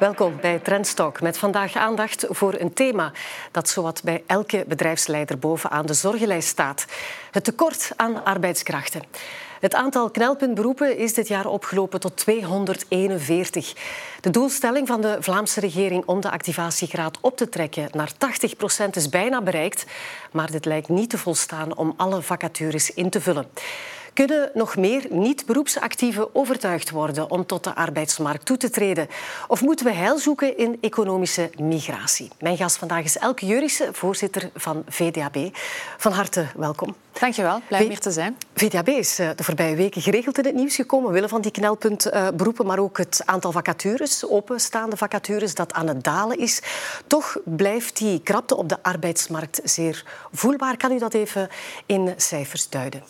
Welkom bij Trendstock met vandaag aandacht voor een thema dat zowat bij elke bedrijfsleider bovenaan de zorgenlijst staat. Het tekort aan arbeidskrachten. Het aantal knelpuntberoepen is dit jaar opgelopen tot 241. De doelstelling van de Vlaamse regering om de activatiegraad op te trekken naar 80 procent is bijna bereikt, maar dit lijkt niet te volstaan om alle vacatures in te vullen. Kunnen nog meer niet-beroepsactieven overtuigd worden om tot de arbeidsmarkt toe te treden? Of moeten we heil zoeken in economische migratie? Mijn gast vandaag is Elke Jurissen, voorzitter van VDAB. Van harte welkom. Dankjewel, blij om hier te zijn. VDAB is eh, de voorbije weken geregeld in het nieuws gekomen, willen van die knelpuntberoepen, maar ook het aantal vacatures, openstaande vacatures, dat aan het dalen is. Toch blijft die krapte op de arbeidsmarkt zeer voelbaar. Kan u dat even in cijfers duiden?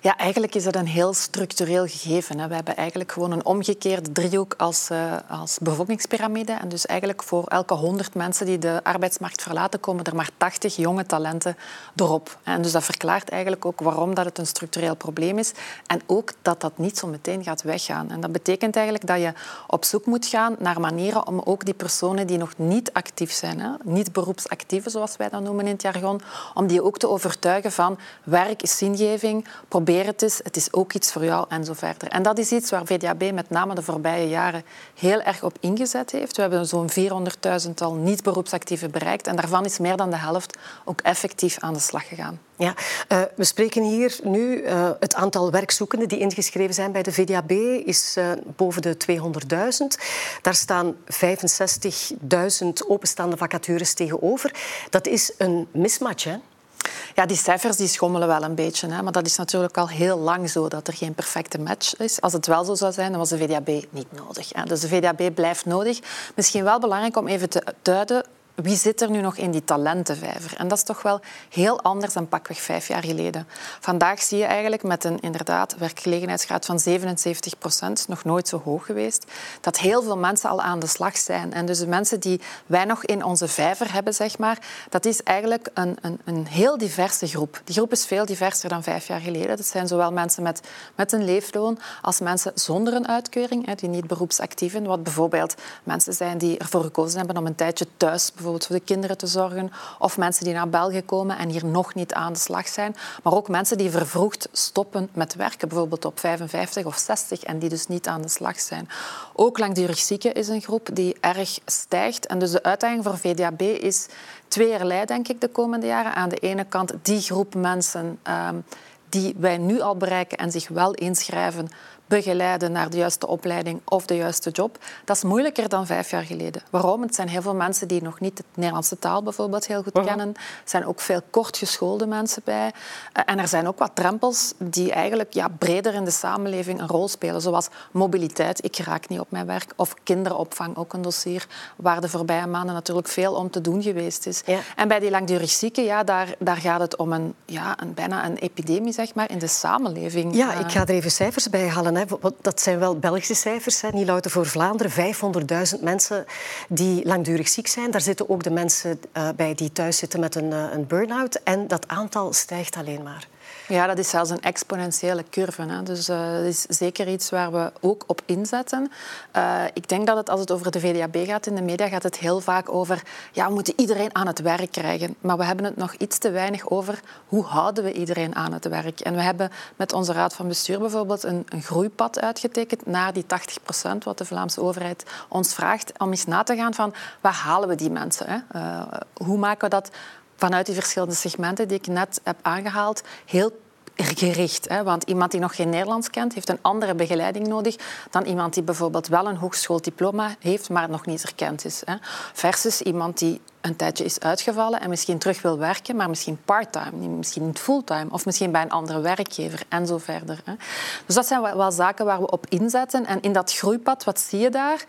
Ja, eigenlijk is dat een heel structureel gegeven. Hè. We hebben eigenlijk gewoon een omgekeerde driehoek als, uh, als bevolkingspyramide. En dus eigenlijk voor elke 100 mensen die de arbeidsmarkt verlaten, komen er maar 80 jonge talenten erop. En dus dat verklaart eigenlijk ook waarom dat het een structureel probleem is. En ook dat dat niet zo meteen gaat weggaan. En dat betekent eigenlijk dat je op zoek moet gaan naar manieren om ook die personen die nog niet actief zijn, hè, niet beroepsactieven zoals wij dat noemen in het jargon, om die ook te overtuigen van werk is zingeving, probeer het eens, het is ook iets voor jou en zo verder. En dat is iets waar VDAB met name de voorbije jaren heel erg op ingezet heeft. We hebben zo'n 400.000 niet-beroepsactieven bereikt en daarvan is meer dan de helft ook effectief aan de slag gegaan. Ja, uh, we spreken hier nu uh, het aantal werkzoekenden die ingeschreven zijn bij de VDAB is uh, boven de 200.000. Daar staan 65.000 openstaande vacatures tegenover. Dat is een mismatch, hè? Ja, die cijfers die schommelen wel een beetje. Hè? Maar dat is natuurlijk al heel lang zo dat er geen perfecte match is. Als het wel zo zou zijn, dan was de VDAB niet nodig. Hè? Dus de VDAB blijft nodig. Misschien wel belangrijk om even te duiden wie zit er nu nog in die talentenvijver? En dat is toch wel heel anders dan pakweg vijf jaar geleden. Vandaag zie je eigenlijk met een inderdaad werkgelegenheidsgraad van 77 procent, nog nooit zo hoog geweest, dat heel veel mensen al aan de slag zijn. En dus de mensen die wij nog in onze vijver hebben, zeg maar, dat is eigenlijk een, een, een heel diverse groep. Die groep is veel diverser dan vijf jaar geleden. Dat zijn zowel mensen met, met een leefloon als mensen zonder een uitkeuring, die niet beroepsactieven, wat bijvoorbeeld mensen zijn die ervoor gekozen hebben om een tijdje thuis bijvoorbeeld voor de kinderen te zorgen. Of mensen die naar België komen en hier nog niet aan de slag zijn. Maar ook mensen die vervroegd stoppen met werken, bijvoorbeeld op 55 of 60 en die dus niet aan de slag zijn. Ook langdurig zieken is een groep die erg stijgt. En dus de uitdaging voor VDAB is tweeërlei, denk ik, de komende jaren. Aan de ene kant die groep mensen um, die wij nu al bereiken en zich wel inschrijven begeleiden naar de juiste opleiding of de juiste job. Dat is moeilijker dan vijf jaar geleden. Waarom? Het zijn heel veel mensen die nog niet de Nederlandse taal bijvoorbeeld heel goed kennen. Er zijn ook veel kortgeschoolde mensen bij. Eh, en er zijn ook wat drempels die eigenlijk ja, breder in de samenleving een rol spelen. Zoals mobiliteit, ik raak niet op mijn werk. Of kinderopvang, ook een dossier waar de voorbije maanden natuurlijk veel om te doen geweest is. En bij die langdurig zieken, ja, daar, daar gaat het om een, ja, een, bijna een epidemie zeg maar, in de samenleving. Ja, ik ga er even cijfers bij halen dat zijn wel Belgische cijfers, hè, niet louter voor Vlaanderen. 500.000 mensen die langdurig ziek zijn. Daar zitten ook de mensen uh, bij die thuis zitten met een, uh, een burn-out. En dat aantal stijgt alleen maar. Ja, dat is zelfs een exponentiële curve. Hè. Dus uh, dat is zeker iets waar we ook op inzetten. Uh, ik denk dat het, als het over de VDAB gaat in de media, gaat het heel vaak over ja, we moeten iedereen aan het werk krijgen. Maar we hebben het nog iets te weinig over hoe houden we iedereen aan het werk. En we hebben met onze raad van bestuur bijvoorbeeld een, een groeipad uitgetekend naar die 80 procent, wat de Vlaamse overheid ons vraagt, om eens na te gaan van waar halen we die mensen? Hè? Uh, hoe maken we dat vanuit die verschillende segmenten die ik net heb aangehaald, heel gericht. Hè? Want iemand die nog geen Nederlands kent, heeft een andere begeleiding nodig dan iemand die bijvoorbeeld wel een hogeschooldiploma heeft, maar nog niet erkend is. Hè? Versus iemand die een tijdje is uitgevallen en misschien terug wil werken, maar misschien parttime, misschien niet fulltime, of misschien bij een andere werkgever en zo verder. Hè? Dus dat zijn wel zaken waar we op inzetten. En in dat groeipad, wat zie je daar?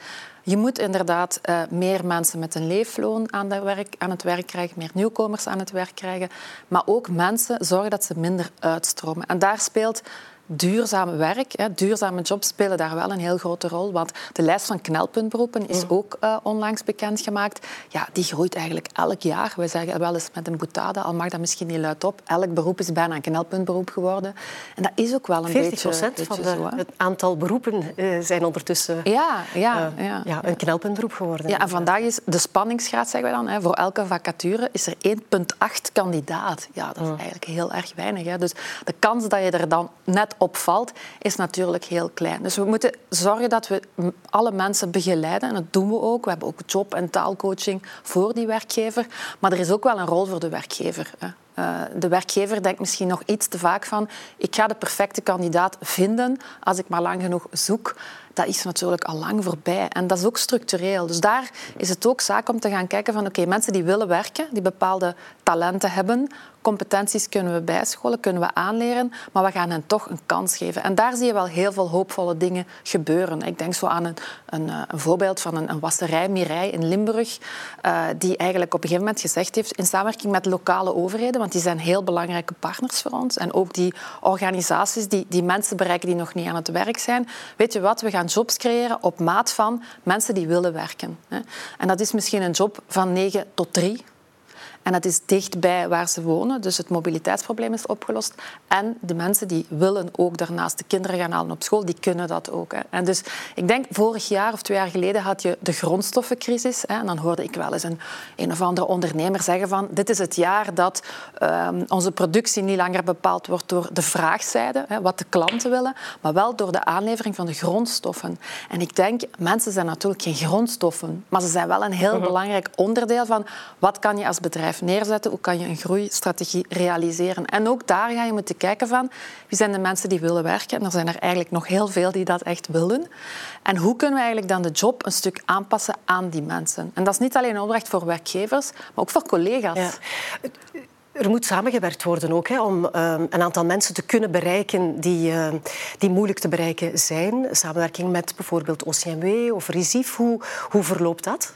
Je moet inderdaad uh, meer mensen met een leefloon aan, werk, aan, het werk krijgen, meer nieuwkomers aan het werk krijgen, maar ook mensen zorgen dat ze minder uitstromen. En daar speelt duurzaam werk, hè, duurzame jobs spelen daar wel een heel grote rol. Want de lijst van knelpuntberoepen is mm. ook uh, onlangs bekendgemaakt. Ja, die groeit eigenlijk elk jaar. We zeggen wel eens met een boutade, al mag dat misschien niet luid op, elk beroep is bijna een knelpuntberoep geworden. En dat is ook wel een 40 beetje, procent van de, het aantal beroepen uh, zijn ondertussen ja, ja, uh, ja, ja, een knelpuntberoep geworden. Ja, en vandaag is de spanningsgraad, zeggen we dan, hè, voor elke vacature is er 1,8 kandidaat. Ja, dat is mm. eigenlijk heel erg weinig. Hè. Dus de kans dat je er dan net opvalt, is natuurlijk heel klein. Dus we moeten zorgen dat we alle mensen begeleiden. En dat doen we ook. We hebben ook job- en taalcoaching voor die werkgever. Maar er is ook wel een rol voor de werkgever. Uh, de werkgever denkt misschien nog iets te vaak van ik ga de perfecte kandidaat vinden als ik maar lang genoeg zoek. Dat is natuurlijk al lang voorbij. En dat is ook structureel. Dus daar is het ook zaak om te gaan kijken van oké, mensen die willen werken, die bepaalde talenten hebben, competenties kunnen we bijscholen, kunnen we aanleren, maar we gaan hen toch een kans geven. En daar zie je wel heel veel hoopvolle dingen gebeuren. Ik denk zo aan een, een, eh, een voorbeeld van een, wasserij, Mirai in Limburg, uh, die eigenlijk op een gegeven moment gezegd heeft, in samenwerking met lokale overheden, want die zijn heel belangrijke partners voor ons, en ook die organisaties die, die mensen bereiken die nog niet aan het werk zijn, weet je wat, we gaan jobs creëren op maat van mensen die willen werken. En dat is misschien een job van 9 tot 3, en dat is dichtbij waar ze wonen, dus het mobiliteitsprobleem is opgelost. En de mensen die willen ook daarnaast de kinderen gaan halen op school, die kunnen dat ook. Hè. En dus ik denk, vorig jaar of twee jaar geleden had je de grondstoffencrisis. Hè, en dan hoorde ik wel eens een, een of andere ondernemer zeggen van dit is het jaar dat um, onze productie niet langer bepaald wordt door de vraagzijde, hè, wat de klanten willen, maar wel door de aanlevering van de grondstoffen. En ik denk, mensen zijn natuurlijk geen grondstoffen, maar ze zijn wel een heel mhm. belangrijk onderdeel van wat kan je als bedrijf neerzetten? Hoe kan je een groeistrategie realiseren? En ook daar ga je moeten kijken van wie zijn de mensen die willen werken. En er zijn er eigenlijk nog heel veel die dat echt willen. En hoe kunnen we eigenlijk dan de job een stuk aanpassen aan die mensen? En dat is niet alleen een opdracht voor werkgevers, maar ook voor collega's. Ja. Er moet samengewerkt worden ook hè, om uh, een aantal mensen te kunnen bereiken die, uh, die moeilijk te bereiken zijn. Samenwerking met bijvoorbeeld OCMW of RISIF. Hoe, hoe verloopt dat?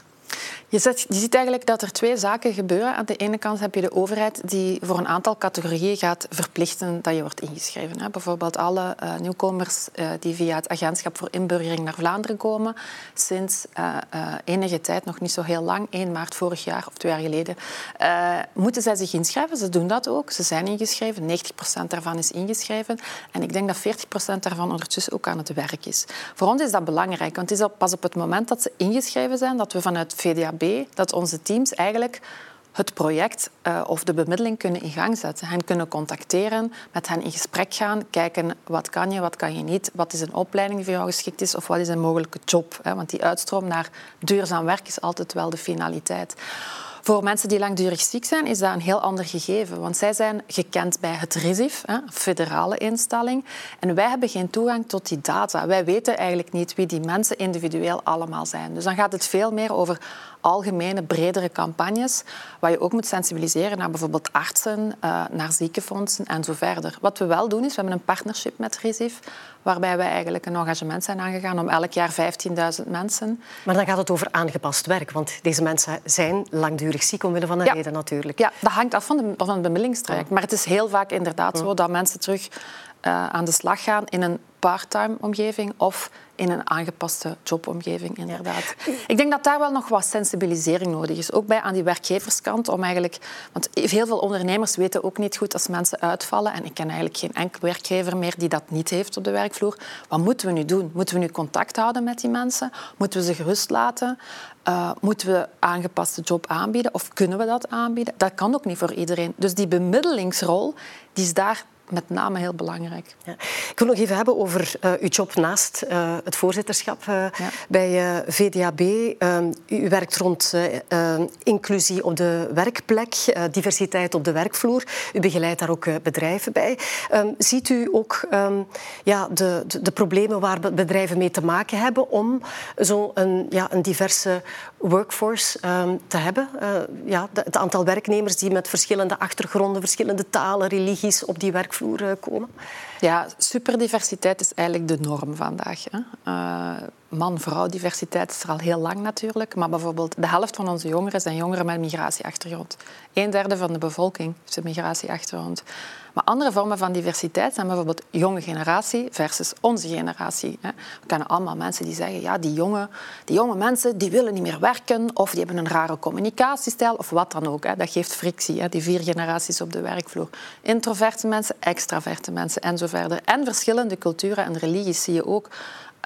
Je, ziet eigenlijk dat er twee zaken gebeuren. Aan de ene kant heb je de overheid die voor een aantal categorieën gaat verplichten dat je wordt ingeschreven. Bijvoorbeeld alle uh, nieuwkomers uh, die via het agentschap voor inburgering naar Vlaanderen komen, sinds uh, enige tijd, nog niet zo heel lang, 1 maart vorig jaar of twee jaar geleden, moeten zij zich inschrijven. Ze doen dat ook. Ze zijn ingeschreven. 90% daarvan is ingeschreven. En ik denk dat 40% daarvan ondertussen ook aan het werk is. Voor ons is dat belangrijk, want het is pas op het moment dat ze ingeschreven zijn dat we vanuit VDAB dat onze teams eigenlijk het project uh, of de bemiddeling kunnen in gang zetten. Hen kunnen contacteren, met hen in gesprek gaan, kijken wat kan je, wat kan je niet, wat is een opleiding die voor jou geschikt is of wat is een mogelijke job. Hè? Want die uitstroom naar duurzaam werk is altijd wel de finaliteit. Voor mensen die langdurig ziek zijn, is dat een heel ander gegeven. Want zij zijn gekend bij het RISIF, een federale instelling. En wij hebben geen toegang tot die data. Wij weten eigenlijk niet wie die mensen individueel allemaal zijn. Dus dan gaat het veel meer over algemene, bredere campagnes, waar je ook moet sensibiliseren naar bijvoorbeeld artsen, eh, naar ziekenfondsen en zo verder. Wat we wel doen, is we hebben een partnership met RISIF, waarbij wij eigenlijk een engagement zijn aangegaan om elk jaar 15.000 mensen... Maar dan gaat het over aangepast werk, want deze mensen zijn langdurig ziek omwille van een ja. reden natuurlijk. Ja, dat hangt af van, de, van het bemiddelingstraject. Maar het is heel vaak inderdaad zo dat mensen terug uh, aan de slag gaan in een parttime omgeving of in een aangepaste jobomgeving, inderdaad. Ik denk dat daar wel nog wat sensibilisering nodig is. Ook bij aan die werkgeverskant. Om eigenlijk, want heel veel ondernemers weten ook niet goed als mensen uitvallen. En ik ken eigenlijk geen enkel werkgever meer die dat niet heeft op de werkvloer. Wat moeten we nu doen? Moeten we nu contact houden met die mensen? Moeten we ze gerust laten? Uh, moeten we aangepaste job aanbieden? Of kunnen we dat aanbieden? Dat kan ook niet voor iedereen. Dus die bemiddelingsrol die is daar met name heel belangrijk. Ja. Ik wil nog even hebben over uh, uw job naast uh, het voorzitterschap uh, ja. bij VDAB. Ehm, u werkt rond inclusie op de werkplek, diversiteit op de werkvloer. U begeleidt daar ook bedrijven bij. Um, ziet u ook ja, de, de, de, problemen waar bedrijven mee te maken hebben om zo'n een, ja, een diverse workforce te hebben? ja, het aantal werknemers die met verschillende achtergronden, verschillende talen, religies op die werkvloer komen? Ja, superdiversiteit is eigenlijk de norm vandaag. Hè. Uh, man-vrouw diversiteit is er al heel lang natuurlijk. Maar bijvoorbeeld de helft van onze jongeren zijn jongeren met migratieachtergrond. Een derde van de bevolking heeft een migratieachtergrond. Maar andere vormen van diversiteit zijn bijvoorbeeld jonge generatie versus onze generatie. We kennen allemaal mensen die zeggen, ja, die jonge, die jonge mensen die willen niet meer werken of die hebben een rare communicatiestijl of wat dan ook. Dat geeft frictie, die vier generaties op de werkvloer. Introverte mensen, extraverte mensen en zo verder. En verschillende culturen en religies zie je ook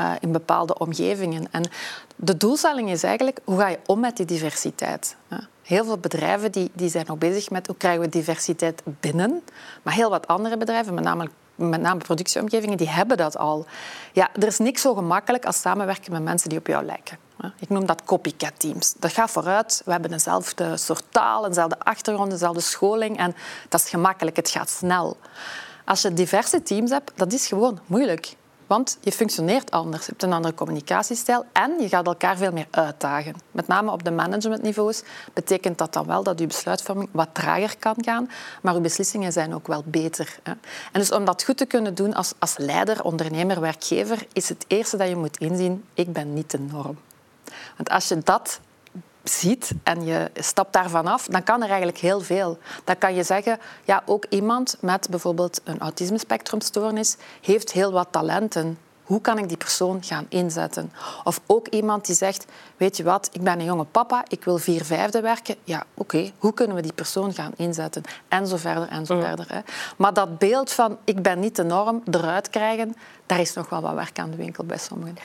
uh, in bepaalde omgevingen. En de doelstelling is eigenlijk, hoe ga je om met die diversiteit? Heel veel bedrijven die, die zijn nog bezig met hoe krijgen we diversiteit binnen. Maar heel wat andere bedrijven, met name, met name productieomgevingen, die hebben dat al. Ja, er is niks zo gemakkelijk als samenwerken met mensen die op jou lijken. Ik noem dat copycat teams. Dat gaat vooruit. We hebben dezelfde soort taal, dezelfde achtergrond, dezelfde scholing. En dat is gemakkelijk, het gaat snel. Als je diverse teams hebt, dat is gewoon moeilijk. Want je functioneert anders, je hebt een andere communicatiestijl en je gaat elkaar veel meer uitdagen. Met name op de managementniveaus betekent dat dan wel dat je besluitvorming wat trager kan gaan, maar je beslissingen zijn ook wel beter. En dus om dat goed te kunnen doen als, als leider, ondernemer, werkgever, is het eerste dat je moet inzien, ik ben niet de norm. Want als je dat ziet en je stapt daarvan af, dan kan er eigenlijk heel veel. Dan kan je zeggen, ja, ook iemand met bijvoorbeeld een autisme-spectrumstoornis heeft heel wat talenten. Hoe kan ik die persoon gaan inzetten? Of ook iemand die zegt, weet je wat, ik ben een jonge papa, ik wil vier vijfde werken. Ja, oké, hoe kunnen we die persoon gaan inzetten? En zo verder, en zo verder. Hè. Maar dat beeld van, ik ben niet de norm, eruit krijgen, daar is nog wel wat werk aan de winkel bij sommigen.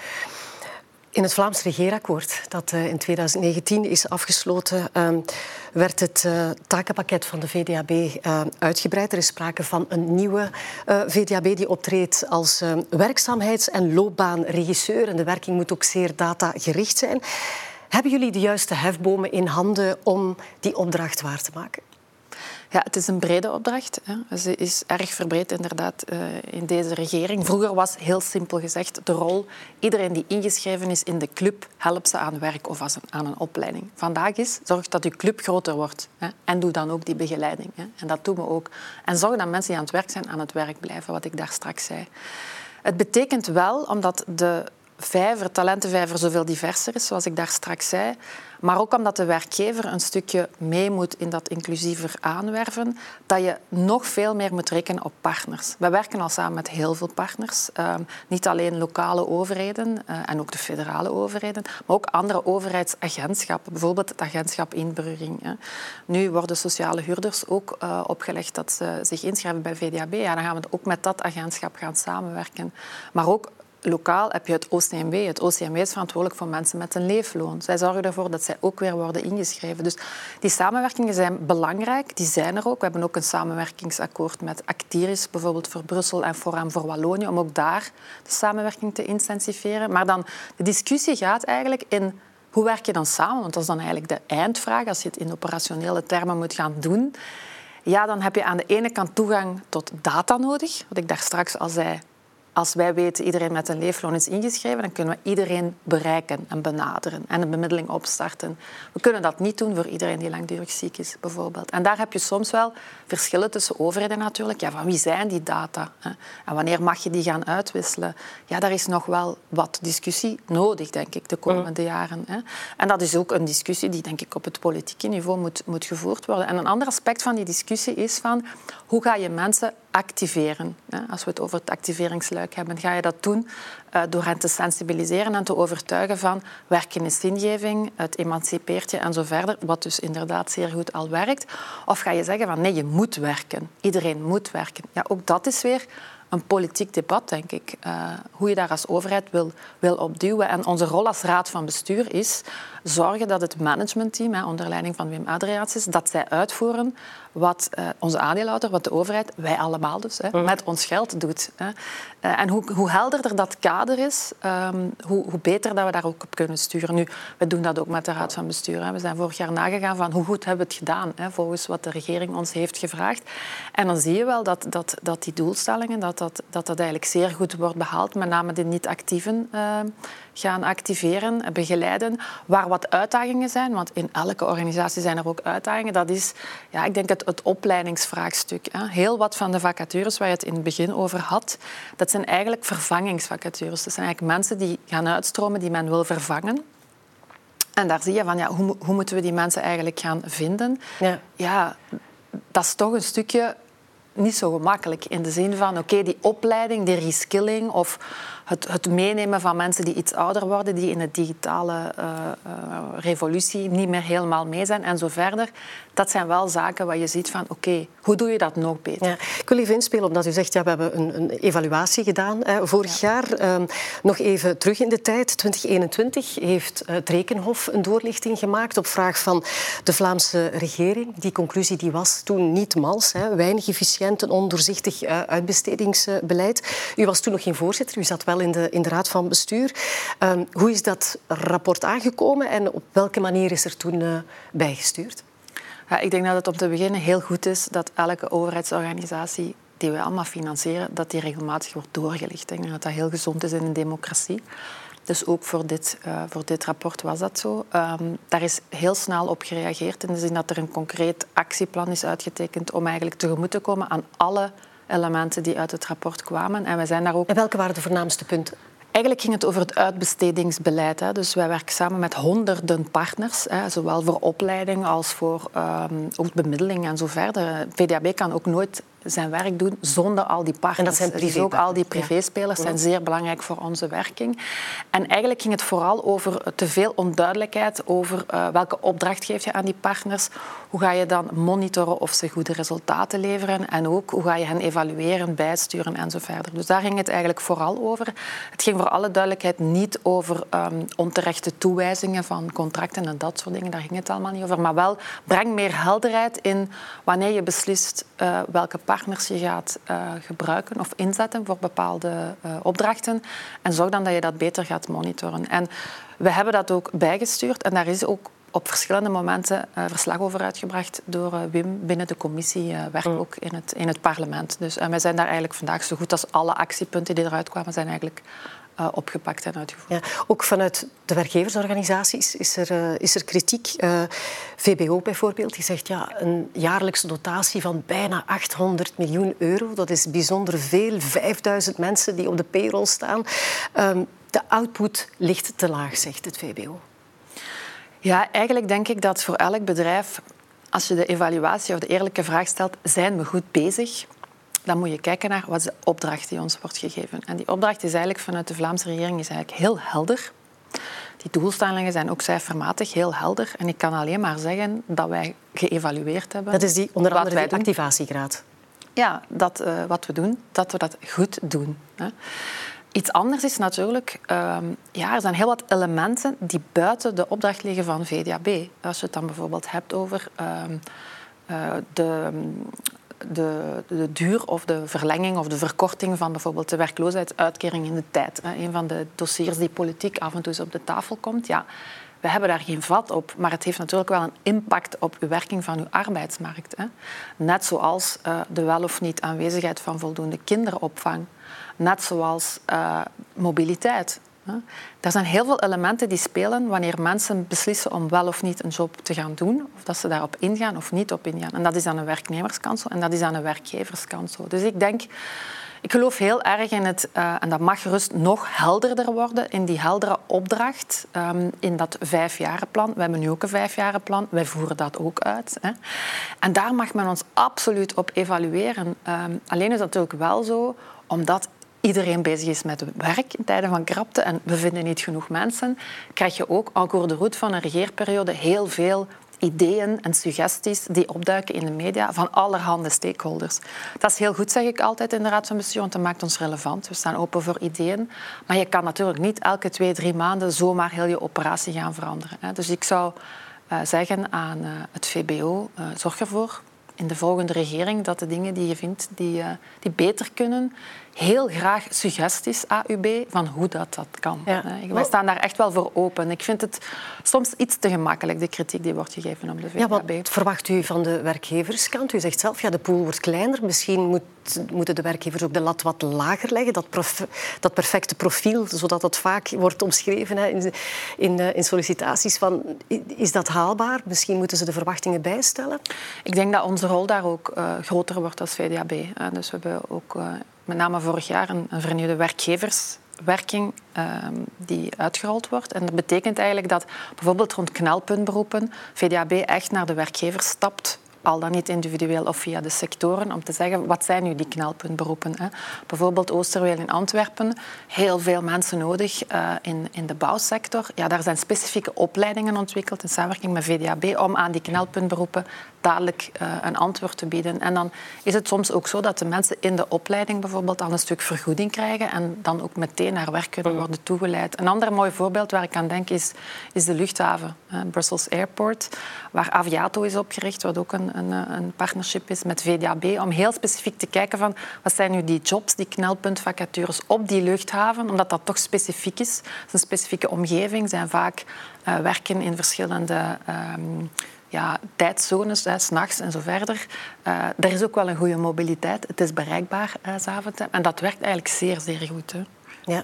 In het Vlaams regeerakkoord, dat eh, in 2019 is afgesloten, ehm, werd het eh, takenpakket van de VDAB eh, uitgebreid. Er is sprake van een nieuwe VDAB die optreedt als werkzaamheids- en loopbaanregisseur. En de werking moet ook zeer datagericht zijn. Hebben jullie de juiste hefbomen in handen om die opdracht waar te maken? Ja, het is een brede opdracht. Hè. Ze is erg verbreed inderdaad eh, in deze regering. Vroeger was heel simpel gezegd de rol iedereen die ingeschreven is in de club helpt ze aan werk of aan een opleiding. Vandaag is zorg dat je club groter wordt hè, en doe dan ook die begeleiding. Hè. En dat doen we ook. En zorg dat mensen die aan het werk zijn aan het werk blijven, wat ik daar straks zei. Het betekent wel, omdat de vijver, talentenvijver zoveel diverser is, zoals ik daar straks zei, maar ook omdat de werkgever een stukje mee moet in dat inclusiever aanwerven, dat je nog veel meer moet rekenen op partners. We werken al samen met heel veel partners. Ehm, niet alleen lokale overheden uh, en ook de federale overheden, maar ook andere overheidsagentschappen. Bijvoorbeeld het agentschap inburgering. Hè. Nu worden sociale huurders ook uh, opgelegd dat ze zich inschrijven bij VDAB. Ja, dan gaan we ook met dat agentschap gaan samenwerken. Maar ook lokaal heb je het OCMW. Het OCMW is verantwoordelijk voor mensen met een leefloon. Zij zorgen ervoor dat zij ook weer worden ingeschreven. Dus die samenwerkingen zijn belangrijk. Die zijn er ook. We hebben ook een samenwerkingsakkoord met Actiris, bijvoorbeeld voor Brussel en Forum voor Wallonië, om ook daar de samenwerking te intensiveren. Maar dan, de discussie gaat eigenlijk in hoe werk je dan samen? Want dat is dan eigenlijk de eindvraag. Als je het in operationele termen moet gaan doen, ja, dan heb je aan de ene kant toegang tot data nodig. Wat ik daar straks al zei, als wij weten iedereen met een leefloon is ingeschreven, dan kunnen we iedereen bereiken en benaderen en een bemiddeling opstarten. We kunnen dat niet doen voor iedereen die langdurig ziek is, bijvoorbeeld. En daar heb je soms wel verschillen tussen overheden natuurlijk. Ja, van wie zijn die data? Hè? En wanneer mag je die gaan uitwisselen? Ja, daar is nog wel wat discussie nodig, denk ik, de komende jaren. Hè? En dat is ook een discussie die, denk ik, op het politieke niveau moet, moet gevoerd worden. En een ander aspect van die discussie is van hoe ga je mensen activeren? Als we het over het activeringsluik hebben, ga je dat doen eh, door hen te sensibiliseren en te overtuigen van werken is zingeving, het emancipeert je en zo verder, wat dus inderdaad zeer goed al werkt. Of ga je zeggen van nee, je moet werken. Iedereen moet werken. Ja, ook dat is weer een politiek debat, denk ik. Uh, hoe je daar als overheid wil, wil opduwen. En onze rol als raad van bestuur is zorgen dat het managementteam, onder leiding van Wim Adriaatjes, dat zij uitvoeren wat uh, onze aandeelhouder, wat de overheid, wij allemaal dus, hè, mhm. met ons geld doet. Hè. Uh, en hoe, hoe helderder dat kader is, um, hoe, hoe, beter dat we daar ook op kunnen sturen. Nu, we doen dat ook met de Raad van Bestuur. Hè. We zijn vorig jaar nagegaan van hoe goed hebben we het gedaan, hè, volgens wat de regering ons heeft gevraagd. En dan zie je wel dat, dat, dat die doelstellingen, dat dat dat, eigenlijk zeer goed wordt behaald. Met name de niet-actieven uh, gaan activeren en begeleiden. Waar wat uitdagingen zijn, want in elke organisatie zijn er ook uitdagingen. Dat is, ja, ik denk, het, het opleidingsvraagstuk. Heel wat van de vacatures waar je het in het begin over had, dat zijn eigenlijk vervangingsvacatures. Dat zijn eigenlijk mensen die gaan uitstromen, die men wil vervangen. En daar zie je van, ja, hoe, hoe moeten we die mensen eigenlijk gaan vinden? Ja. ja, dat is toch een stukje niet zo gemakkelijk. In de zin van, oké, die opleiding, die reskilling of het, het, meenemen van mensen die iets ouder worden, die in de digitale uh, uh, revolutie niet meer helemaal mee zijn en zo verder. Dat zijn wel zaken waar je ziet van, oké, hoe doe je dat nog beter? Ja. Ik wil even inspelen omdat u zegt, ja, we hebben een, een evaluatie gedaan hè, vorig jaar. Um, nog even terug in de tijd, 2021 heeft het Rekenhof een doorlichting gemaakt op vraag van de Vlaamse regering. Die conclusie die was toen niet mals. Hè, weinig efficiënt en ondoorzichtig uitbestedingsbeleid. U was toen nog geen voorzitter, u zat wel in de, in de raad van bestuur. Um, hoe is dat rapport aangekomen en op welke manier is er toen uh, bijgestuurd? Ja, ik denk dat het om te beginnen heel goed is dat elke overheidsorganisatie die we allemaal financieren, dat die regelmatig wordt doorgelicht. Ik denk dat dat heel gezond is in een democratie. Dus ook voor dit, uh, voor dit rapport was dat zo. Um, daar is heel snel op gereageerd in de zin dat er een concreet actieplan is uitgetekend om eigenlijk tegemoet te komen aan alle elementen die uit het rapport kwamen. En, we zijn daar ook... en welke waren de voornaamste punten? Eigenlijk ging het over het uitbestedingsbeleid. Hè. Dus wij werken samen met honderden partners, hè, zowel voor opleiding als voor um, ook bemiddeling en zo verder. VDAB kan ook nooit zijn werk doen zonder al die partners. En dat zijn dus ook al die privéspelers zijn zeer belangrijk voor onze werking. En eigenlijk ging het vooral over te veel onduidelijkheid over uh, welke opdracht geef je aan die partners. Hoe ga je dan monitoren of ze goede resultaten leveren en ook hoe ga je hen evalueren, bijsturen en zo verder. Dus daar ging het eigenlijk vooral over. Het ging voor alle duidelijkheid niet over um, onterechte toewijzingen van contracten en dat soort dingen. Daar ging het allemaal niet over. Maar wel breng meer helderheid in wanneer je beslist uh, welke partners je gaat uh, gebruiken of inzetten voor bepaalde uh, opdrachten. En zorg dan dat je dat beter gaat monitoren. En we hebben dat ook bijgestuurd en daar is ook op verschillende momenten uh, verslag over uitgebracht door uh, Wim binnen de commissie uh, werk mm. ook in het, in het parlement. Dus wij zijn daar eigenlijk vandaag zo goed als alle actiepunten die eruit kwamen, zijn eigenlijk uh, opgepakt en uitgevoerd. Ja, ook vanuit de werkgeversorganisaties is er, uh, is er kritiek. Uh, VBO bijvoorbeeld, die zegt ja, een jaarlijkse dotatie van bijna 800 miljoen euro. Dat is bijzonder veel. 5000 mensen die op de payroll staan. Um, de output ligt te laag, zegt het VBO. Ja, eigenlijk denk ik dat voor elk bedrijf, als je de evaluatie of de eerlijke vraag stelt, zijn we goed bezig? Dan moet je kijken naar wat is de opdracht die ons wordt gegeven. En die opdracht is eigenlijk vanuit de Vlaamse regering is eigenlijk heel helder. Die doelstellingen zijn ook cijfermatig heel helder. En ik kan alleen maar zeggen dat wij geëvalueerd hebben. Dat is die onder andere de activatiegraad. Ja, dat uh, wat we doen, dat we dat goed doen. Hè. Iets anders is natuurlijk, uh, ja, er zijn heel wat elementen die buiten de opdracht liggen van VDAB. Als je het dan bijvoorbeeld hebt over uh, uh, de de, de duur of de verlenging of de verkorting van bijvoorbeeld de werkloosheidsuitkering in de tijd. Een van de dossiers die politiek af en toe op de tafel komt. Ja, we hebben daar geen vat op, maar het heeft natuurlijk wel een impact op de werking van uw arbeidsmarkt. Net zoals uh, de wel of niet aanwezigheid van voldoende kinderopvang. Net zoals uh, mobiliteit. Er zijn heel veel elementen die spelen wanneer mensen beslissen om wel of niet een job te gaan doen, of dat ze daarop ingaan of niet op ingaan. En dat is aan een werknemerskant zo en dat is aan een werkgeverskant zo. Dus ik denk, ik geloof heel erg in het, uh, en dat mag gerust nog helderder worden, in die heldere opdracht, um, in dat vijfjarenplan. We hebben nu ook een vijfjarenplan, wij voeren dat ook uit. Hè. En daar mag men ons absoluut op evalueren. Um, alleen is dat natuurlijk wel zo, omdat iedereen bezig is met werk in tijden van krapte en we vinden niet genoeg mensen, krijg je ook encore de route van een regeerperiode heel veel ideeën en suggesties die opduiken in de media van allerhande stakeholders. Dat is heel goed, zeg ik altijd in de Raad van Bestuur, want dat maakt ons relevant. We staan open voor ideeën. Maar je kan natuurlijk niet elke twee, drie maanden zomaar heel je operatie gaan veranderen. Dus ik zou eh, zeggen aan eh, het VBO, eh, zorg ervoor in de volgende regering dat de dingen die je vindt die, die beter kunnen, heel graag suggesties, AUB, van hoe dat, dat kan. Ja. Wij staan daar echt wel voor open. Ik vind het soms iets te gemakkelijk, de kritiek die wordt gegeven op de VKB. Ja, wat verwacht u van de werkgeverskant? U zegt zelf, ja, de pool wordt kleiner. Misschien moet, moeten de werkgevers ook de lat wat lager leggen. Dat, dat perfecte profiel, zodat dat vaak wordt omschreven hè, in, in, eh, in, sollicitaties. Van, is dat haalbaar? Misschien moeten ze de verwachtingen bijstellen? Ik denk dat onze rol daar ook uh, groter wordt als VDAB. Dus we hebben ook... Uh, met name vorig jaar een, vernieuwde werkgeverswerking ehm, die uitgerold wordt. En dat betekent eigenlijk dat bijvoorbeeld rond knelpuntberoepen VDAB echt naar de werkgevers stapt al dan niet individueel of via de sectoren, om te zeggen wat zijn nu die knelpuntberoepen. Hè? Bijvoorbeeld Oosterweel in Antwerpen, heel veel mensen nodig uh, in, in de bouwsector. Ja, daar zijn specifieke opleidingen ontwikkeld in samenwerking met VDAB om aan die knelpuntberoepen dadelijk uh, een antwoord te bieden. En dan is het soms ook zo dat de mensen in de opleiding bijvoorbeeld al een stuk vergoeding krijgen en dan ook meteen naar werk kunnen mm. worden toegeleid. Een ander mooi voorbeeld waar ik aan denk is, is de luchthaven, Brussels Airport, waar Aviato is opgericht, wat ook een, een, een, partnership is met VDAB, om heel specifiek te kijken van wat zijn nu die jobs, die knelpuntvacatures op die luchthaven, omdat dat toch specifiek is. Het is een specifieke omgeving, zijn vaak uh, werken in verschillende... Um, ja, tijdzones, s'nachts en zo verder. Uh, er is ook wel een goede mobiliteit. Het is bereikbaar uh. En dat werkt eigenlijk zeer, zeer goed. Hè. Ja.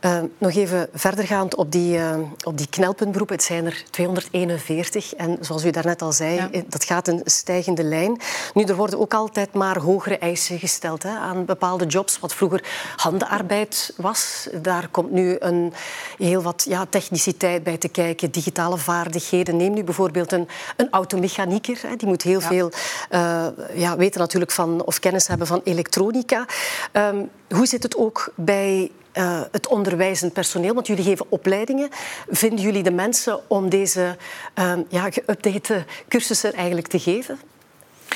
Uh, nog even verdergaand op die, uh, op die knelpuntberoepen. Het zijn er 241 en zoals u daarnet al zei, ja. dat gaat een stijgende lijn. Nu, er worden ook altijd maar hogere eisen gesteld hè, aan bepaalde jobs. Wat vroeger handenarbeid was, daar komt nu een, heel wat ja, techniciteit bij te kijken, digitale vaardigheden. Neem nu bijvoorbeeld een, een automechanieker. Hè, die moet heel ja. veel uh, ja, weten natuurlijk van, of kennis hebben van elektronica. Um, hoe zit het ook bij uh, het onderwijzend personeel? Want jullie geven opleidingen. Vinden jullie de mensen om deze uh, ja, geüpdate cursussen eigenlijk te geven?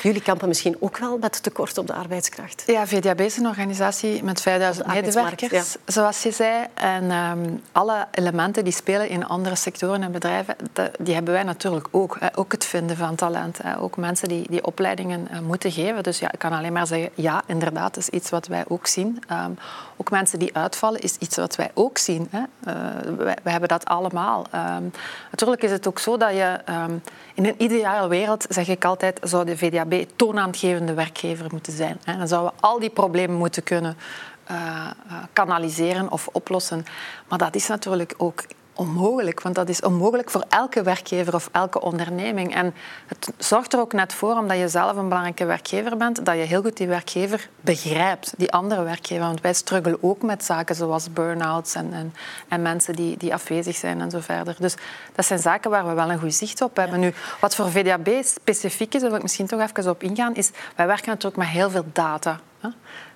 Jullie kampen misschien ook wel met tekort op de arbeidskracht. Ja, VDAB is een organisatie met 5000 medewerkers, zoals je zei. En um, alle elementen die spelen in andere sectoren en bedrijven, die hebben wij natuurlijk ook. Hè. Ook het vinden van talent. Hè. Ook mensen die, die opleidingen uh, moeten geven. Dus ja, ik kan alleen maar zeggen, ja, inderdaad, is iets wat wij ook zien. Um, ook mensen die uitvallen is iets wat wij ook zien. Hè. Wij, hebben dat allemaal. Um, natuurlijk is het ook zo dat je... in een ideale wereld, zeg ik altijd, zou de VDAB toonaangevende werkgever moeten zijn. Dan zouden we al die problemen moeten kunnen uh, kanaliseren of oplossen. Maar dat is natuurlijk ook onmogelijk, want dat is onmogelijk voor elke werkgever of elke onderneming. En het zorgt er ook net voor, omdat je zelf een belangrijke werkgever bent, dat je heel goed die werkgever begrijpt, die andere werkgever. Want wij struggelen ook met zaken zoals burn-outs en, en, en, mensen die, die afwezig zijn en zo verder. Dus dat zijn zaken waar we wel een goed zicht op hebben. Nu, wat voor VDAB specifiek is, daar wil ik misschien toch even op ingaan, is wij werken natuurlijk met heel veel data.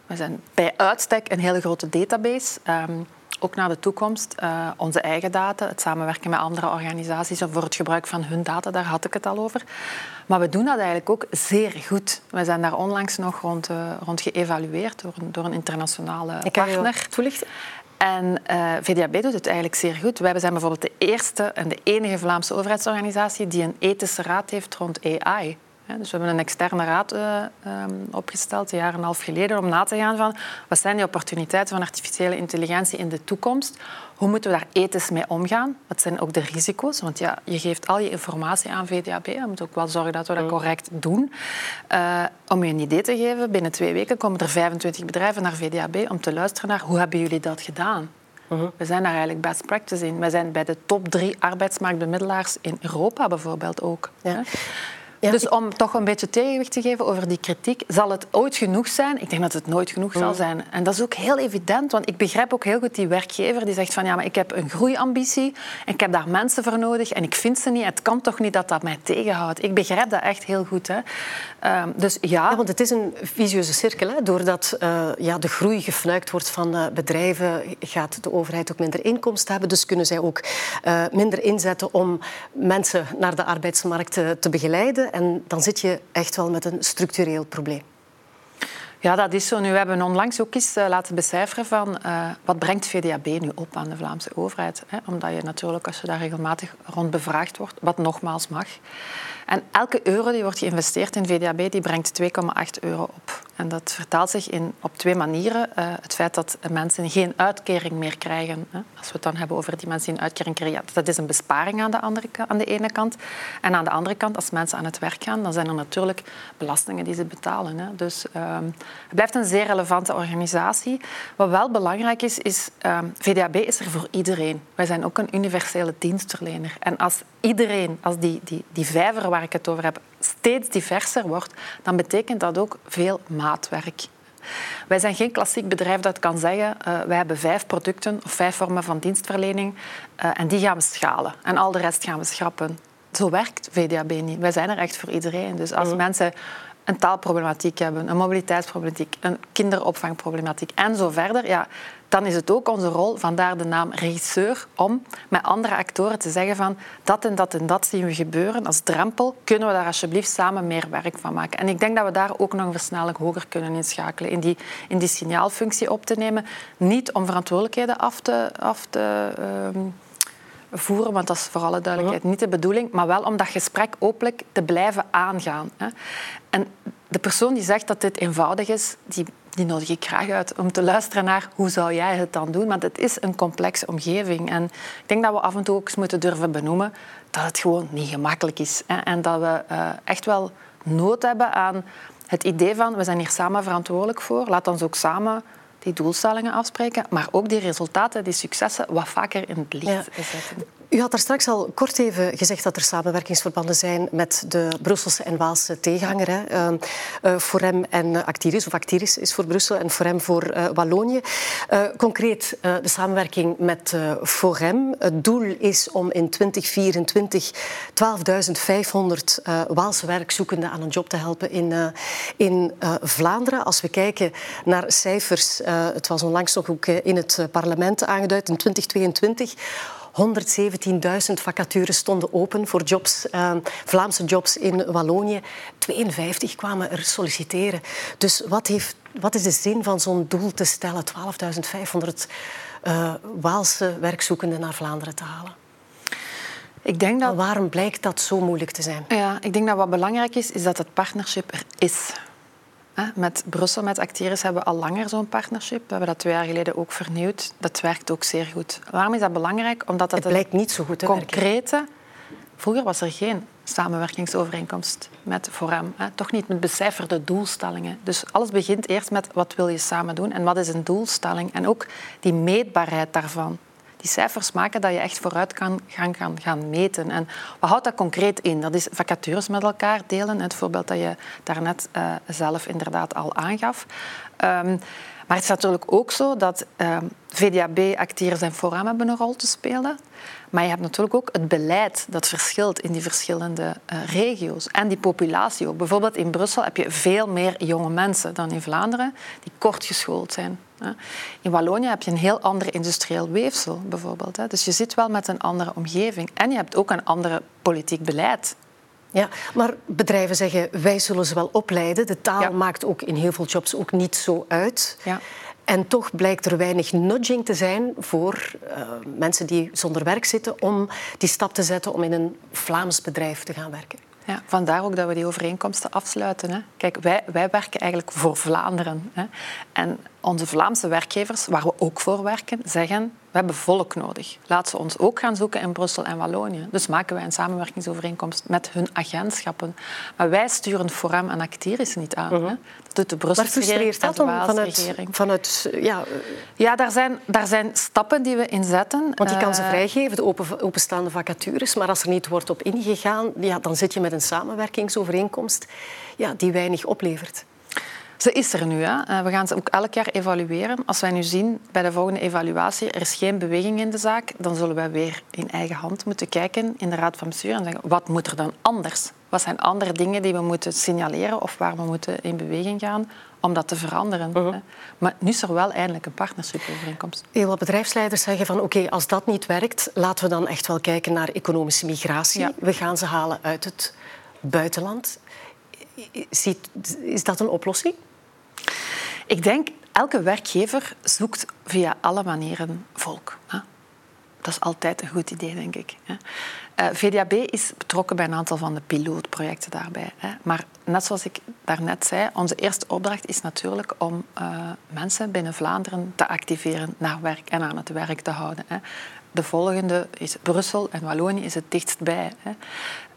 We zijn bij uitstek een hele grote database. Um, ook naar de toekomst, uh, onze eigen data, het samenwerken met andere organisaties voor het gebruik van hun data, daar had ik het al over. Maar we doen dat eigenlijk ook zeer goed. We zijn daar onlangs nog rond, uh, rond geëvalueerd door een, door een internationale ik partner. toelichten? En uh, eh, VDAB doet het eigenlijk zeer goed. Wij zijn bijvoorbeeld de eerste en de enige Vlaamse overheidsorganisatie die een ethische raad heeft rond AI. Dus we hebben een externe raad uh, um, opgesteld, een jaar en een half geleden, om na te gaan van wat zijn die opportuniteiten van artificiële intelligentie in de toekomst? Hoe moeten we daar ethisch mee omgaan? Wat zijn ook de risico's? Want ja, je geeft al je informatie aan VDAB. Je moet ook wel zorgen dat we dat correct doen. Uh, om je een idee te geven, binnen twee weken komen er 25 bedrijven naar VDAB om te luisteren naar hoe hebben jullie dat gedaan? Uh We zijn daar eigenlijk best practice in. We zijn bij de top drie arbeidsmarktbemiddelaars in Europa bijvoorbeeld ook. Ja. Dus om toch een beetje tegenwicht te geven over die kritiek, zal het ooit genoeg zijn? Ik denk dat het nooit genoeg zal mm. zijn. En dat is ook heel evident, want ik begrijp ook heel goed die werkgever die zegt van ja, maar ik heb een groeiambitie en ik heb daar mensen voor nodig en ik vind ze niet. Het kan toch niet dat dat mij tegenhoudt? Ik begrijp dat echt heel goed. Hè. Um, dus ja. ja. Want het is een visieuze cirkel. Hè. Doordat uh, ja, de groei gefnuikt wordt van uh, bedrijven, gaat de overheid ook minder inkomsten hebben. Dus kunnen zij ook uh, minder inzetten om mensen naar de arbeidsmarkt te begeleiden. En dan zit je echt wel met een structureel probleem. Ja, dat is zo. Nu we hebben onlangs ook eens uh, laten becijferen van uh, wat brengt VDAB nu op aan de Vlaamse overheid. Hè? Omdat je natuurlijk, als je daar regelmatig rond bevraagd wordt, wat nogmaals mag, En elke euro die wordt geïnvesteerd in VDAB, die brengt 2,8 euro op. En dat vertaalt zich in, op twee manieren. Uh, het feit dat mensen geen uitkering meer krijgen. Hè. Als we het dan hebben over die mensen die een uitkering krijgen, dat is een besparing aan de, andere, aan de ene kant. En aan de andere kant, als mensen aan het werk gaan, dan zijn er natuurlijk belastingen die ze betalen. Hè. Dus um, het blijft een zeer relevante organisatie. Wat wel belangrijk is, is um, VDAB is er voor iedereen. Wij zijn ook een universele dienstverlener. En als iedereen, als die, die, die vijver waar ik het over heb, steeds diverser wordt, dan betekent dat ook veel maatwerk. Wij zijn geen klassiek bedrijf dat kan zeggen, uh, wij hebben vijf producten of vijf vormen van dienstverlening uh, en die gaan we schalen en al de rest gaan we schrappen. Zo werkt VDAB niet. Wij zijn er echt voor iedereen. Dus als mhm. mensen een taalproblematiek hebben, een mobiliteitsproblematiek, een kinderopvangproblematiek en zo verder, ja, dan is het ook onze rol, vandaar de naam regisseur, om met andere actoren te zeggen van dat en dat en dat zien we gebeuren. Als drempel kunnen we daar alsjeblieft samen meer werk van maken. En ik denk dat we daar ook nog een versnelling hoger kunnen inschakelen, in die, in die signaalfunctie op te nemen. Niet om verantwoordelijkheden af te, af te uh, voeren, want dat is voor alle duidelijkheid niet de bedoeling, maar wel om dat gesprek openlijk te blijven aangaan. Hè. En de persoon die zegt dat dit eenvoudig is, die, die nodig ik graag uit om te luisteren naar hoe zou jij het dan doen. Want het is een complexe omgeving. En ik denk dat we af en toe ook eens moeten durven benoemen dat het gewoon niet gemakkelijk is. Hè. En dat we uh, echt wel nood hebben aan het idee van we zijn hier samen verantwoordelijk voor. Laat ons ook samen die doelstellingen afspreken, maar ook die resultaten, die successen, wat vaker in het licht zetten. U had daar straks al kort even gezegd dat er samenwerkingsverbanden zijn met de Brusselse en Waalse tegenhanger. Hè. Uh, Forem en Actiris, of Actiris is voor Brussel en Forem voor uh, Wallonië. Uh, concreet de samenwerking met Forem. Het doel is om in 2024 12.500 Waalse werkzoekenden aan een job te helpen in, in Vlaanderen. Als we kijken naar cijfers, het was onlangs nog ook in het parlement aangeduid, in 2022 117.000 vacatures stonden open voor jobs, uh, Vlaamse jobs in Wallonië. 52 kwamen er solliciteren. Dus wat, heeft, wat is de zin van zo'n doel te stellen? 12.500 uh, Waalse werkzoekenden naar Vlaanderen te halen? Ik denk dat... waarom blijkt dat zo moeilijk te zijn? Ja, ik denk dat wat belangrijk is, is dat het partnership er is. Met Brussel, met Actiris, hebben we al langer zo'n partnership. We hebben dat twee jaar geleden ook vernieuwd. Dat werkt ook zeer goed. Waarom is dat belangrijk? Omdat dat het blijkt niet zo goed te concrete... Werken. Vroeger was er geen samenwerkingsovereenkomst met Forum. Hè. Toch niet met becijferde doelstellingen. Dus alles begint eerst met wat wil je samen doen en wat is een doelstelling. En ook die meetbaarheid daarvan die cijfers maken dat je echt vooruit kan gaan, gaan, gaan meten. En wat houdt dat concreet in? Dat is vacatures met elkaar delen. Het voorbeeld dat je daarnet uh, zelf inderdaad al aangaf. Um, maar het is natuurlijk ook zo dat uh, VDAB, Acteren en Forum hebben een rol te spelen. Maar je hebt natuurlijk ook het beleid dat verschilt in die verschillende uh, regio's. En die populatie ook. Bijvoorbeeld in Brussel heb je veel meer jonge mensen dan in Vlaanderen die kort geschoold zijn. In Wallonië heb je een heel ander industrieel weefsel, bijvoorbeeld. Dus je zit wel met een andere omgeving. En je hebt ook een ander politiek beleid. Ja, maar bedrijven zeggen, wij zullen ze wel opleiden. De taal maakt ook in heel veel jobs ook niet zo uit. Ja. En toch blijkt er weinig nudging te zijn voor uh, mensen die zonder werk zitten om die stap te zetten om in een Vlaams bedrijf te gaan werken. Ja, vandaar ook dat we die overeenkomsten afsluiten. Hè. Kijk, wij, wij werken eigenlijk voor Vlaanderen. Hè. En onze Vlaamse werkgevers, waar we ook voor werken, zeggen we hebben volk nodig. Laat ze ons ook gaan zoeken in Brussel en Wallonië. Dus maken wij een samenwerkingsovereenkomst met hun agentschappen. Maar wij sturen Forum en Actiris niet aan. Uh -huh. Dat doet de Brusselse regering en de Waalse vanuit, regering. Vanuit, ja, ja daar, zijn, daar zijn stappen die we inzetten. Want die kan ze eh, vrijgeven, de open, openstaande vacatures. Maar als er niet wordt op ingegaan, ja, dan zit je met een samenwerkingsovereenkomst ja, die weinig oplevert. Ze is er nu. Hè. Eh, we gaan ze ook elk jaar evalueren. Als wij nu zien bij de volgende evaluatie er is geen beweging in de zaak, dan zullen wij weer in eigen hand moeten kijken in de Raad van Bestuur en zeggen wat moet er dan anders? Wat zijn andere dingen die we moeten signaleren of waar we moeten in beweging gaan om dat te veranderen? Uh Maar nu is er wel eindelijk een partnership-overeenkomst. Heel wat bedrijfsleiders zeggen van oké, als dat niet werkt, laten we dan echt wel kijken naar economische migratie. We gaan ze halen uit het buitenland. Is dat een oplossing? Ik denk, elke werkgever zoekt via alle manieren volk. dat is altijd een goed idee, denk ik. Uh, VDAB is betrokken bij een aantal van de pilootprojecten daarbij. Maar net zoals ik daarnet zei, onze eerste opdracht is natuurlijk om uh, mensen binnen Vlaanderen te activeren naar werk en aan het werk te houden. De volgende is Brussel en Wallonië is het dichtst bij. Hè.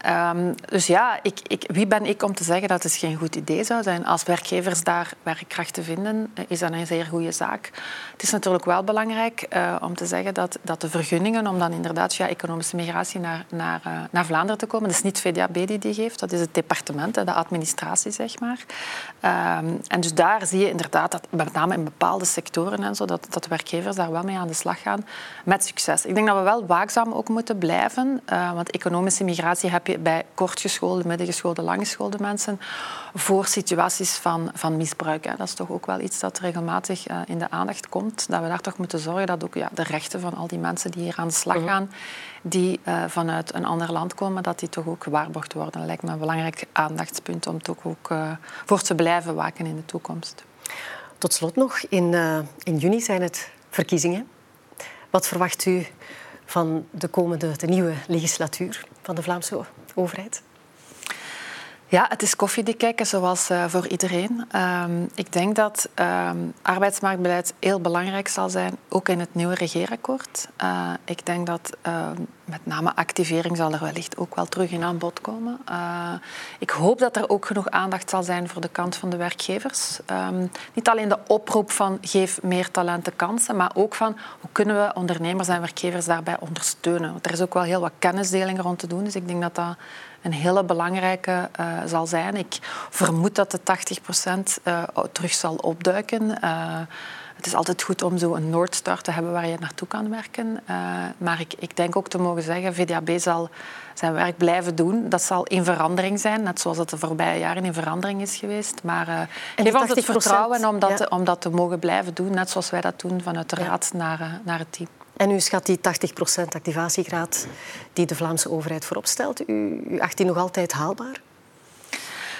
Um, dus ja, ik, ik, wie ben ik om te zeggen dat het geen goed idee zou zijn? Als werkgevers daar werkkrachten vinden, is dat een zeer goede zaak. Het is natuurlijk wel belangrijk uh, om te zeggen dat, dat de vergunningen om dan inderdaad via economische migratie naar, naar, uh, naar Vlaanderen te komen, dat is niet VDAB die die geeft, dat is het departement, de administratie, zeg maar. Um, en dus daar zie je inderdaad dat met name in bepaalde sectoren en zo, dat, dat werkgevers daar wel mee aan de slag gaan met succes. Ik denk dat we wel waakzaam ook moeten blijven, uh, want economische migratie heb je bij kortgeschoolde, middengeschoolde, langgeschoolde mensen voor situaties van, van misbruik. Hè. Dat is toch ook wel iets dat regelmatig uh, in de aandacht komt. Dat we daar toch moeten zorgen dat ook ja, de rechten van al die mensen die hier aan de slag mhm. gaan, die uh, vanuit een ander land komen, dat die toch ook gewaarborgd worden. Dat lijkt me een belangrijk aandachtspunt om toch ook uh, voor te blijven waken in de toekomst. Tot slot nog, in, in juni zijn het verkiezingen. Wat verwacht u van de komende, de nieuwe legislatuur van de Vlaamse overheid? Ja, het is koffiedik kijken zoals uh, voor iedereen. Um, ik denk dat um, arbeidsmarktbeleid heel belangrijk zal zijn, ook in het nieuwe regeerakkoord. Uh, ik denk dat uh, met name activering zal er wellicht ook wel terug in aan bod komen. ik hoop dat er ook genoeg aandacht zal zijn voor de kant van de werkgevers. Niet alleen de oproep van geef meer talenten kansen, maar ook van hoe kunnen we ondernemers en werkgevers daarbij ondersteunen. Want er is ook wel heel wat kennisdeling rond te doen, dus ik denk dat dat een hele belangrijke uh, zal zijn. Ik vermoed dat de 80 procent uh, terug zal opduiken. Uh, het is altijd goed om zo een Noordstar te hebben waar je naartoe kan werken. maar ik, ik, denk ook te mogen zeggen, VDAB zal zijn werk blijven doen. Dat zal in verandering zijn, net zoals het de voorbije jaren in verandering is geweest. Maar uh, geef ons het vertrouwen om dat, ja. te, om dat te mogen blijven doen, net zoals wij dat doen vanuit de raad ja. naar, naar het team. En u schat die 80% activatiegraad die de Vlaamse overheid voorop stelt. U, u acht die nog altijd haalbaar?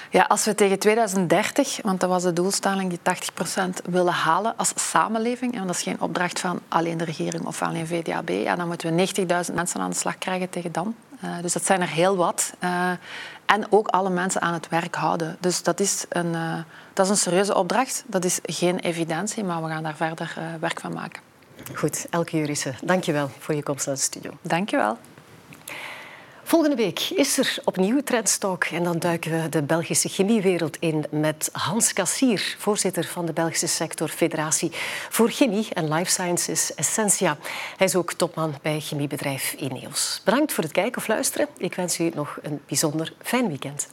Ja, als we tegen 2030, want dat was de doelstelling, die 80% willen halen als samenleving, en dat is geen opdracht van alleen de regering of alleen VDAB, ja, dan moeten we 90.000 mensen aan de slag krijgen tegen dan. Uh, dus dat zijn er heel wat. Uh, en ook alle mensen aan het werk houden. Dus dat is een, uh, dat is een serieuze opdracht. Dat is geen evidentie, maar we gaan daar verder werk van maken. Goed, Elke Jurissen, dank je wel voor je komst naar de studio. Dank je wel. Volgende week is er opnieuw Trendstalk en dan duiken we de Belgische chemiewereld in met Hans Kassier, voorzitter van de Belgische sector Federatie voor Chemie en Life Sciences Essentia. Hij is ook topman bij chemiebedrijf Ineos. Bedankt voor het kijken of luisteren. Ik wens u nog een bijzonder fijn weekend.